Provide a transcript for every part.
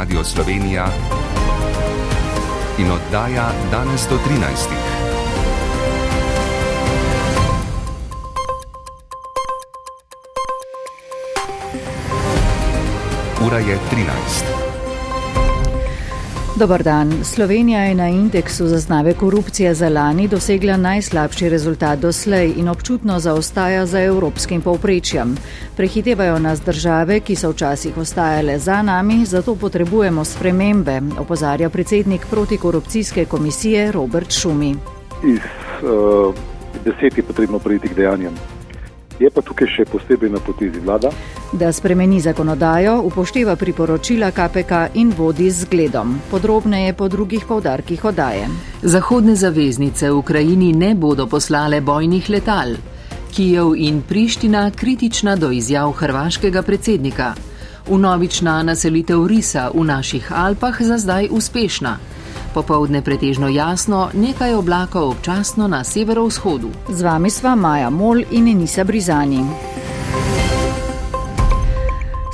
Radio Slovenija in oddaja danes do 13. Ura je 13. Dobar dan. Slovenija je na indeksu zaznave korupcije za lani dosegla najslabši rezultat doslej in občutno zaostaja za evropskim povprečjem. Prehitevajo nas države, ki so včasih ostajale za nami, zato potrebujemo spremembe, opozarja predsednik protikorupcijske komisije Robert Šumi. Iz uh, deset je potrebno priti k dejanjem. Je pa tukaj še posebej na potezi vlada. Da spremeni zakonodajo, upošteva priporočila KPK in vodi z zgledom. Podrobneje po drugih povdarkih odaje. Zahodne zaveznice v Ukrajini ne bodo poslale bojnih letal. Kijev in Priština kritična do izjav hrvaškega predsednika. Unovična naselitev risa v naših Alpah za zdaj uspešna. Popovdne pretežno jasno, nekaj oblakov občasno na severovzhodu. Z vami sva Maja Mol in Enisa Brizani.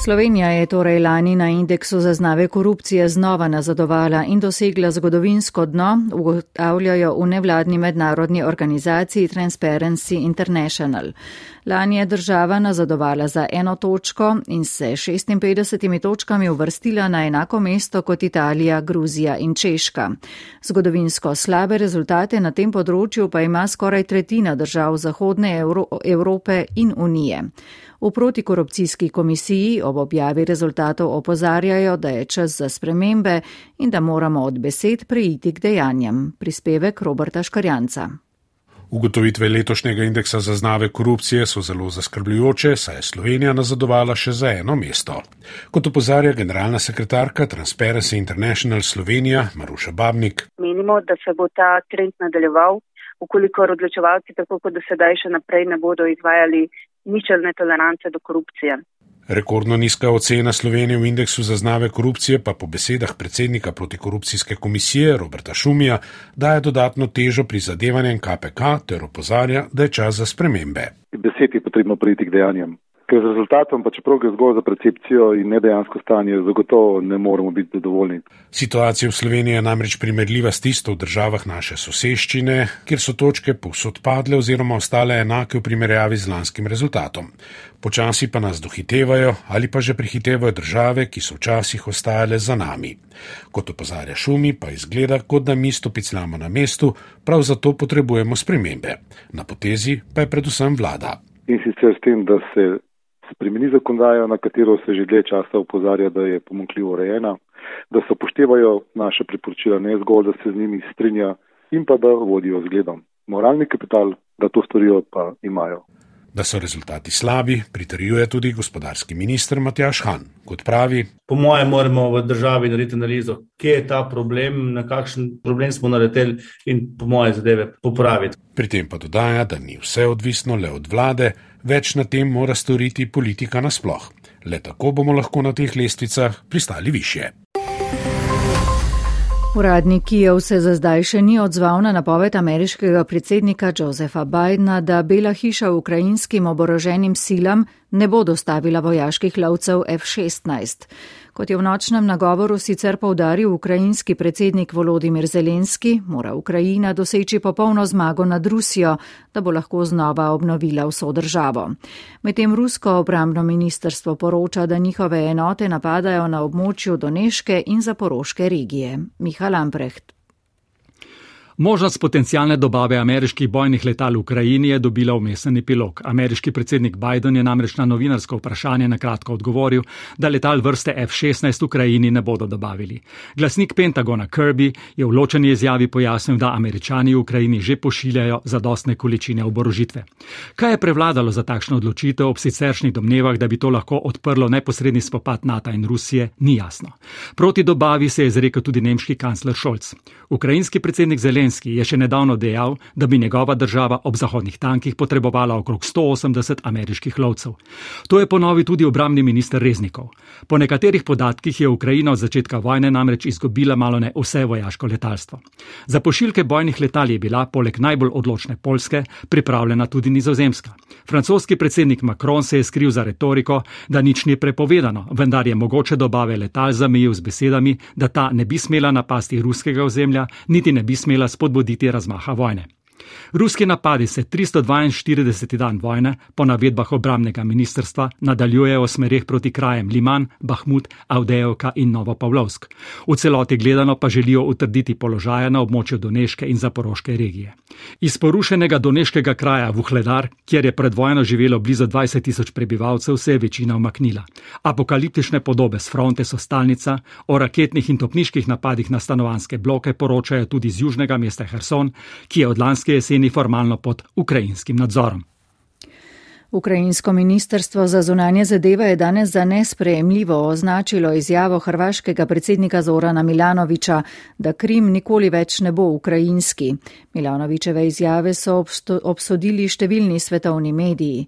Slovenija je torej lani na indeksu zaznave korupcije znova nazadovala in dosegla zgodovinsko dno, ugotavljajo v nevladni mednarodni organizaciji Transparency International. Lani je država nazadovala za eno točko in se 56 točkami uvrstila na enako mesto kot Italija, Gruzija in Češka. Zgodovinsko slabe rezultate na tem področju pa ima skoraj tretjina držav Zahodne Evro Evrope in Unije. V protikorupcijski komisiji ob objavi rezultatov opozarjajo, da je čas za spremembe in da moramo od besed preiti k dejanjem. Prispevek Roberta Škarjanca. Ugotovitve letošnjega indeksa zaznave korupcije so zelo zaskrbljujoče, saj je Slovenija nazadovala še za eno mesto. Kot opozarja generalna sekretarka Transparency International Slovenija Maruša Babnik. Menimo, da se bo ta trend nadaljeval, ukolikor odločevalci tako kot do sedaj še naprej ne bodo izvajali ničelne tolerance do korupcije. Rekordno nizka ocena Slovenije v indeksu zaznave korupcije pa po besedah predsednika protikorupcijske komisije Roberta Šumija daje dodatno težo prizadevanjem KPK ter opozarja, da je čas za spremembe. Besed je potrebno priti k dejanjem ker z rezultatom, pa čeprav gre zgolj za percepcijo in ne dejansko stanje, zagotovo ne moremo biti zadovoljni. Situacija v Sloveniji je namreč primerljiva s tisto v državah naše soseščine, kjer so točke povsod padle oziroma ostale enake v primerjavi z lanskim rezultatom. Počasi pa nas dohitevajo ali pa že prehitevajo države, ki so včasih ostajale za nami. Kot opozarja šumi, pa izgleda, kot da mi stopicljamo na mestu, prav zato potrebujemo spremembe. Na potezi pa je predvsem vlada. In sicer s tem, da se spremeni zakonodajo, na katero se že dlje časa upozarja, da je pomankljivo urejena, da se upoštevajo naše priporočila, ne zgolj, da se z njimi strinja in pa da vodijo zgledom. Moralni kapital, da to storijo, pa imajo. Da so rezultati slabi, pritrjuje tudi gospodarski minister Matjaš Han. Kot pravi, po mojem, moramo v državi narediti analizo, kje je ta problem, na kakšen problem smo naredili in po moje zadeve popraviti. Pri tem pa dodaja, da ni vse odvisno le od vlade, več na tem mora storiti politika nasploh. Le tako bomo lahko na teh lestvicah pristali više. Uradnik Kijev se za zdaj še ni odzval na napoved ameriškega predsednika Josefa Bidna, da Bela hiša ukrajinskim oboroženim silam ne bo dostavila vojaških lovcev F-16. Kot je v nočnem nagovoru sicer povdaril ukrajinski predsednik Volodimir Zelenski, mora Ukrajina doseči popolno zmago nad Rusijo, da bo lahko znova obnovila vso državo. Medtem rusko obramno ministrstvo poroča, da njihove enote napadajo na območju Doneške in Zaporoške regije. Miha Lamprecht. Možnost potencijalne dobave ameriških bojnih letal v Ukrajini je dobila umesen epilog. Ameriški predsednik Biden je namreč na novinarsko vprašanje na kratko odgovoril, da letal vrste F-16 v Ukrajini ne bodo dobavili. Glasnik Pentagona Kirby je v ločeni izjavi pojasnil, da američani v Ukrajini že pošiljajo zadostne količine oborožitve. Kaj je prevladalo za takšno odločitev ob siceršnjih domnevah, da bi to lahko odprlo neposredni spopad NATO in Rusije, ni jasno. Proti dobavi se je izrekel tudi nemški kancler Scholz. Ukrajinski predsednik Zelen Zelenski je še nedavno dejal, da bi njegova država ob zahodnih tankih potrebovala okrog 180 ameriških lovcev. To je ponovil tudi obramni minister Reznikov. Po nekaterih podatkih je Ukrajina od začetka vojne namreč izgubila malo ne vse vojaško letalstvo. Za pošiljke bojnih letal je bila poleg najbolj odločne Polske pripravljena tudi nizozemska. Francoski predsednik Macron se je skril za retoriko, da nič ni prepovedano, vendar je mogoče dobave letal zamejil z besedami, da ta ne bi smela napasti ruskega ozemlja, niti ne bi smela spodbuditi razmaha vojne. Ruski napadi se 342. dan vojne, po navedbah obramnega ministrstva, nadaljujejo v smerih proti krajem Liman, Bahmut, Avdejevka in Novopavlovsk. V celoti gledano pa želijo utrditi položaje na območju Doneške in Zaporoške regije. Iz porušenega Doneškega kraja Vuhledar, kjer je pred vojno živelo blizu 20 tisoč prebivalcev, se je večina umaknila. Apokaliptične podobe z fronte so stalnica, o raketnih in topniških napadih na stanovanske bloke poročajo tudi z južnega mesta Herson, ki je od lanske jeseni formalno pod ukrajinskim nadzorom. Ukrajinsko ministrstvo za zunanje zadeve je danes za nesprejemljivo označilo izjavo hrvaškega predsednika Zorana Milanoviča, da Krim nikoli več ne bo ukrajinski. Milanovičeve izjave so obsodili številni svetovni mediji.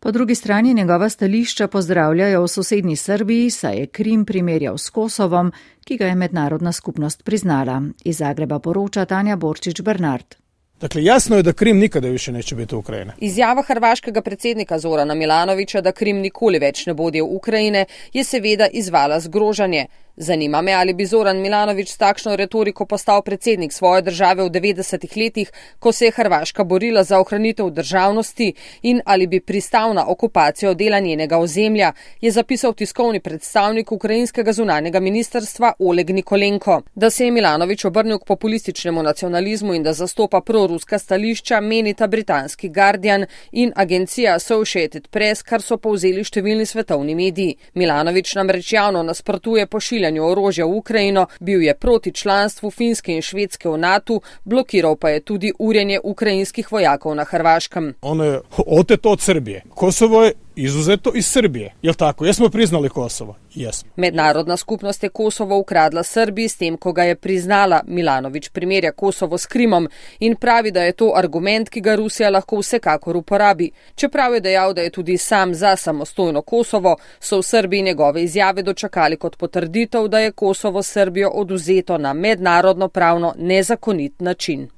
Po drugi strani njegova stališča pozdravljajo v sosednji Srbiji, saj je Krim primerjal s Kosovom, ki ga je mednarodna skupnost priznala. Iz Zagreba poroča Tanja Borčič Bernard. Dakle, jasno je da Krim nikada više neće biti Ukrajina. Izjava hrvaškega predsednika Zorana Milanovića da Krim nikoli več ne bo del Ukrajine je seveda izvala zgrožanje. Zanima me, ali bi Zoran Milanovič s takšno retoriko postal predsednik svoje države v 90-ih letih, ko se je Hrvaška borila za ohranitev državnosti in ali bi pristal na okupacijo dela njenega ozemlja, je zapisal tiskovni predstavnik ukrajinskega zunanjega ministrstva Oleg Nikolenko. Da se je Milanovič obrnil k populističnemu nacionalizmu in da zastopa proruska stališča, menita britanski Guardian in agencija Associated Press, kar so povzeli številni svetovni mediji. Milanovič namreč javno nasprotuje pošiljanje pošiljanju orožja v Ukrajino, bil je proti članstvu Finske in Švedske v NATO, blokiral pa je tudi urjenje ukrajinskih vojakov na Hrvaškem. Ono je oteto od Srbije. Kosovo je izuzeto iz Srbije. Jel tako? Jesmo priznali Kosovo? Jesmo. Mednarodna skupnost je Kosovo ukradla Srbiji s tem, ko ga je priznala. Milanovič primerja Kosovo s Krimom in pravi, da je to argument, ki ga Rusija lahko vsekakor uporabi. Čeprav je dejal, da je tudi sam za samostojno Kosovo, so v Srbiji njegove izjave dočakali kot potrditev, da je Kosovo Srbijo oduzeto na mednarodno pravno nezakonit način.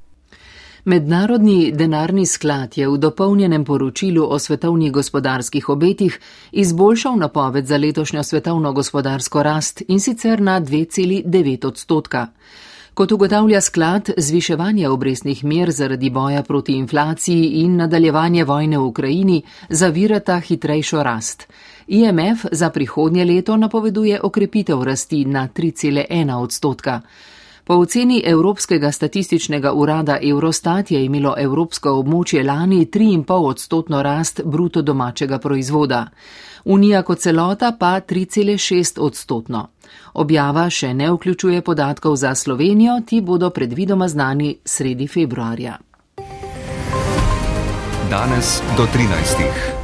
Mednarodni denarni sklad je v dopolnjenem poročilu o svetovnih gospodarskih obetih izboljšal napoved za letošnjo svetovno gospodarsko rast in sicer na 2,9 odstotka. Kot ugotavlja sklad, zviševanje obrestnih mer zaradi boja proti inflaciji in nadaljevanje vojne v Ukrajini zavirata hitrejšo rast. IMF za prihodnje leto napoveduje okrepitev rasti na 3,1 odstotka. Po oceni Evropskega statističnega urada Eurostat je imelo evropsko območje lani 3,5 odstotno rast bruto domačega proizvoda, Unija kot celota pa 3,6 odstotno. Objava še ne vključuje podatkov za Slovenijo, ti bodo predvidoma znani sredi februarja. Danes do 13.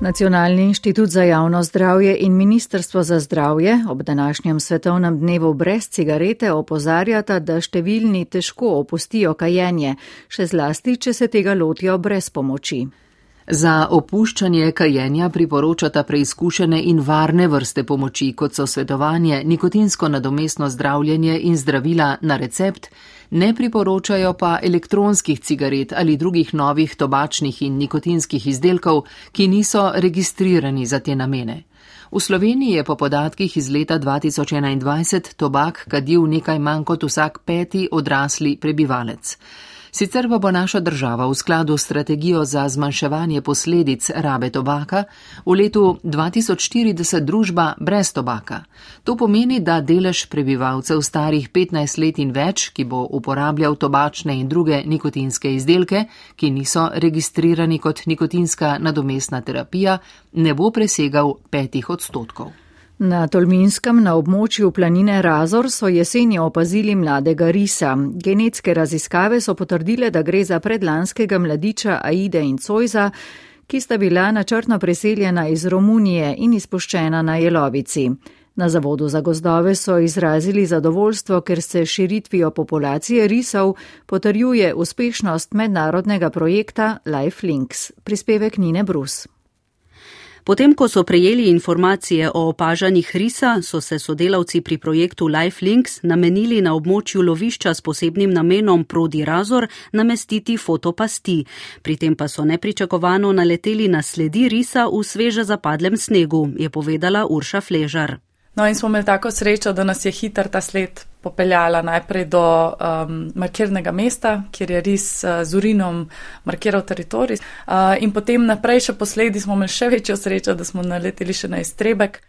Nacionalni inštitut za javno zdravje in Ministrstvo za zdravje ob današnjem svetovnem dnevu brez cigarete opozarjata, da številni težko opustijo kajenje, še zlasti, če se tega lotijo brez pomoči. Za opuščanje kajenja priporočata preizkušene in varne vrste pomoči, kot so svetovanje, nikotinsko nadomestno zdravljenje in zdravila na recept, ne priporočajo pa elektronskih cigaret ali drugih novih tobačnih in nikotinskih izdelkov, ki niso registrirani za te namene. V Sloveniji je po podatkih iz leta 2021 tobak kadil nekaj manj kot vsak peti odrasli prebivalec. Sicer pa bo naša država v skladu s strategijo za zmanjševanje posledic rabe tobaka v letu 2040 družba brez tobaka. To pomeni, da delež prebivalcev starih 15 let in več, ki bo uporabljal tobačne in druge nikotinske izdelke, ki niso registrirani kot nikotinska nadomestna terapija, ne bo presegal petih odstotkov. Na Tolminskem na območju planine Razor so jeseni opazili mladega risa. Genetske raziskave so potrdile, da gre za predlanskega mladiča Aide in Cojza, ki sta bila načrtno preseljena iz Romunije in izpuščena na Jelovici. Na Zavodu za gozdove so izrazili zadovoljstvo, ker se širitvijo populacije risov potrjuje uspešnost mednarodnega projekta Life Links. Prispevek Nine Brus. Potem, ko so prejeli informacije o opažanjih risa, so se sodelavci pri projektu LifeLinks namenili na območju lovišča s posebnim namenom Prodi Razor namestiti fotopasti. Pri tem pa so nepričakovano naleteli na sledi risa v sveže zapadlem snegu, je povedala Urša Fležar. No, in smo imeli tako srečo, da nas je hiter ta sled popeljala najprej do um, markirnega mesta, kjer je res uh, z urinom markiral teritorij. Uh, in potem naprej še posledi smo imeli še večjo srečo, da smo naleteli še na iztrebek.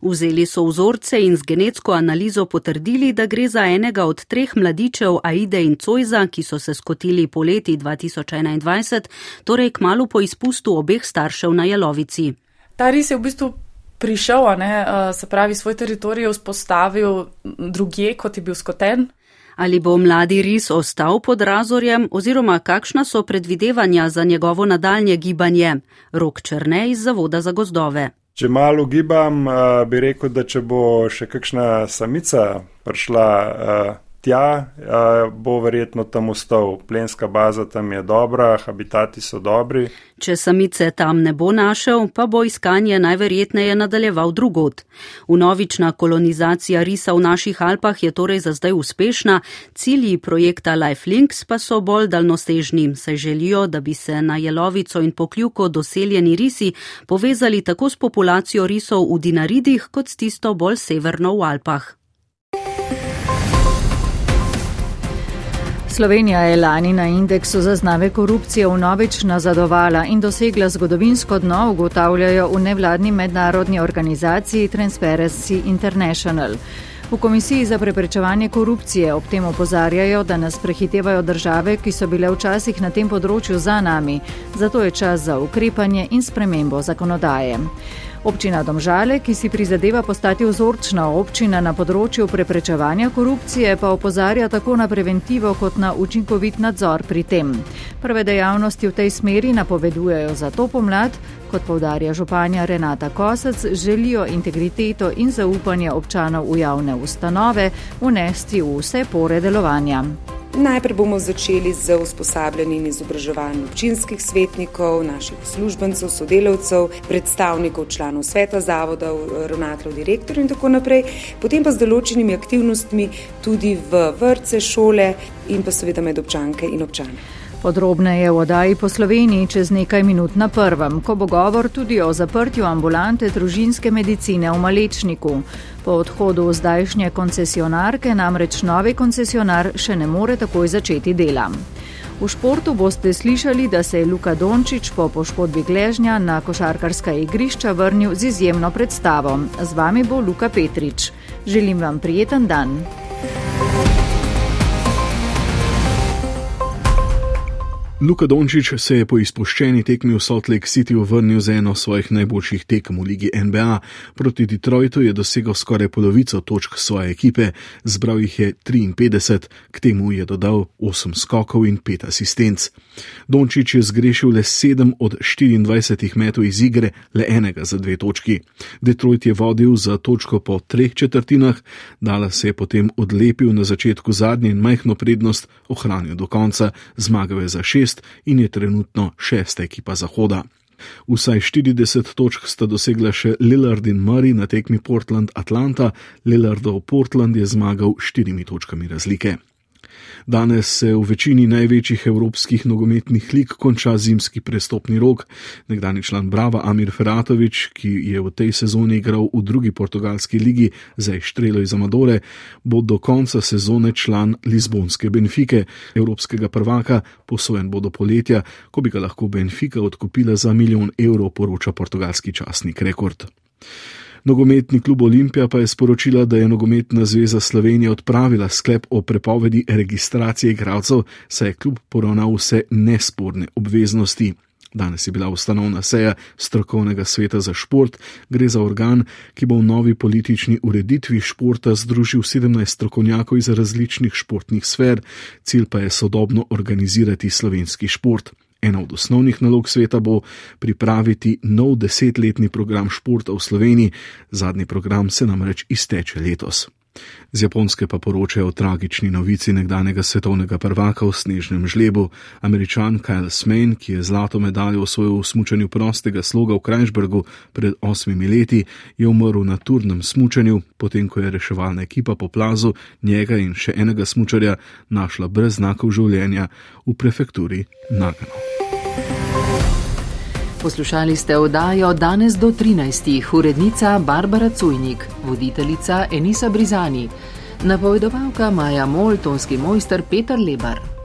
Vzeli so vzorce in z genetsko analizo potrdili, da gre za enega od treh mladičev Aide in Cojza, ki so se skotili poleti 2021, torej kmalo po izpustu obeh staršev na Jelovici. Ta ris je v bistvu prišel, ne, se pravi, svoj teritorij vzpostavil drugje, kot je bil skoten. Ali bo mladi ris ostal pod razorjem, oziroma kakšna so predvidevanja za njegovo nadaljnje gibanje? Rok Črne iz Zavoda za gozdove. Če malo gibam, bi rekel, da če bo še kakšna samica prišla tja, bo verjetno tam ostal. Plenska baza tam je dobra, habitati so dobri. Če samice tam ne bo našel, pa bo iskanje najverjetneje nadaljeval drugot. Unovična kolonizacija risa v naših Alpah je torej za zdaj uspešna, cilji projekta LifeLinks pa so bolj daljnosežni, saj želijo, da bi se na jelovico in pokljuko doseljeni risi povezali tako s populacijo risov v Dinaridih, kot s tisto bolj severno v Alpah. Slovenija je lani na indeksu zaznave korupcije vnovič nazadovala in dosegla zgodovinsko dno, ugotavljajo v nevladni mednarodni organizaciji Transparency International. V Komisiji za preprečevanje korupcije ob tem opozarjajo, da nas prehitevajo države, ki so bile včasih na tem področju za nami, zato je čas za ukrepanje in spremembo zakonodaje. Občina Domžale, ki si prizadeva postati vzorčna občina na področju preprečevanja korupcije, pa opozarja tako na preventivo kot na učinkovit nadzor pri tem. Prve dejavnosti v tej smeri napovedujejo za to pomlad, kot povdarja županja Renata Kosec, želijo integriteto in zaupanje občanov v javne ustanove unesti v vse pore delovanja. Najprej bomo začeli z usposabljanjem in izobraževanjem občinskih svetnikov, naših službencev, sodelavcev, predstavnikov članov sveta zavoda, ravnateljev, direktorjev in tako naprej, potem pa z določenimi aktivnostmi tudi v vrtce, šole in pa seveda med občanke in občane. Podrobneje v odaji po Sloveniji čez nekaj minut na prvem, ko bo govor tudi o zaprtju ambulante družinske medicine v Malečniku. Po odhodu zdajšnje koncesionarke namreč novi koncesionar še ne more takoj začeti dela. V športu boste slišali, da se je Luka Dončić po poškodbi gležnja na košarkarska igrišča vrnil z izjemno predstavo. Z vami bo Luka Petrič. Želim vam prijeten dan. Luka Dončić se je po izpuščeni tekmi v Salt Lake City vrnil z eno svojih najboljših tekem v ligi NBA. Proti Detroitu je dosegel skoraj polovico točk svoje ekipe, zbral jih je 53, k temu je dodal 8 skokov in 5 asistenc. Dončić je zgrešil le 7 od 24 metov iz igre, le enega za dve točki. Detroit je vodil za točko po treh četrtinah, Dala se je potem odlepil na začetku zadnje in majhno prednost ohranil do konca, zmagal je za šest šest in je trenutno šesta ekipa Zahoda. Vsaj 40 točk sta dosegla še Lillard in Murray na tekmi Portland-Atlanta, Lillardov Portland je zmagal štirimi točkami razlike. Danes se v večini največjih evropskih nogometnih lig konča zimski prestopni rok. Nekdani član Brava Amir Feratovič, ki je v tej sezoni igral v drugi portugalski ligi za Ištrelo iz Amadore, bo do konca sezone član Lizbonske Benfike, evropskega prvaka, posojen bo do poletja, ko bi ga lahko Benfika odkupila za milijon evrov, poroča portugalski časnik Rekord. Nogometni klub Olimpija pa je sporočila, da je Nogometna zveza Slovenije odpravila sklep o prepovedi registracije igralcev, saj je klub poravnal vse nesporne obveznosti. Danes je bila ustanovna seja strokovnega sveta za šport, gre za organ, ki bo v novi politični ureditvi športa združil 17 strokovnjakov iz različnih športnih sfer, cilj pa je sodobno organizirati slovenski šport. Ena od osnovnih nalog sveta bo pripraviti nov desetletni program športa v Sloveniji, zadnji program se namreč izteče letos. Z Japonske pa poročajo o tragični novici nekdanjega svetovnega prvaka v snežnem žlebu. Američan Kyle Smain, ki je zlato medaljo osvojil v smučanju prostega sloga v Krajšbergu pred osmimi leti, je umrl na turnem smučanju, potem ko je reševalna ekipa po plazu njega in še enega smučarja našla brez znakov življenja v prefekturi Nagano. Poslušali ste oddajo danes do 13. urednica Barbara Cujnik, voditeljica Enisa Brizani, napovedovalka Maja Mol, tonski mojster Peter Lebar.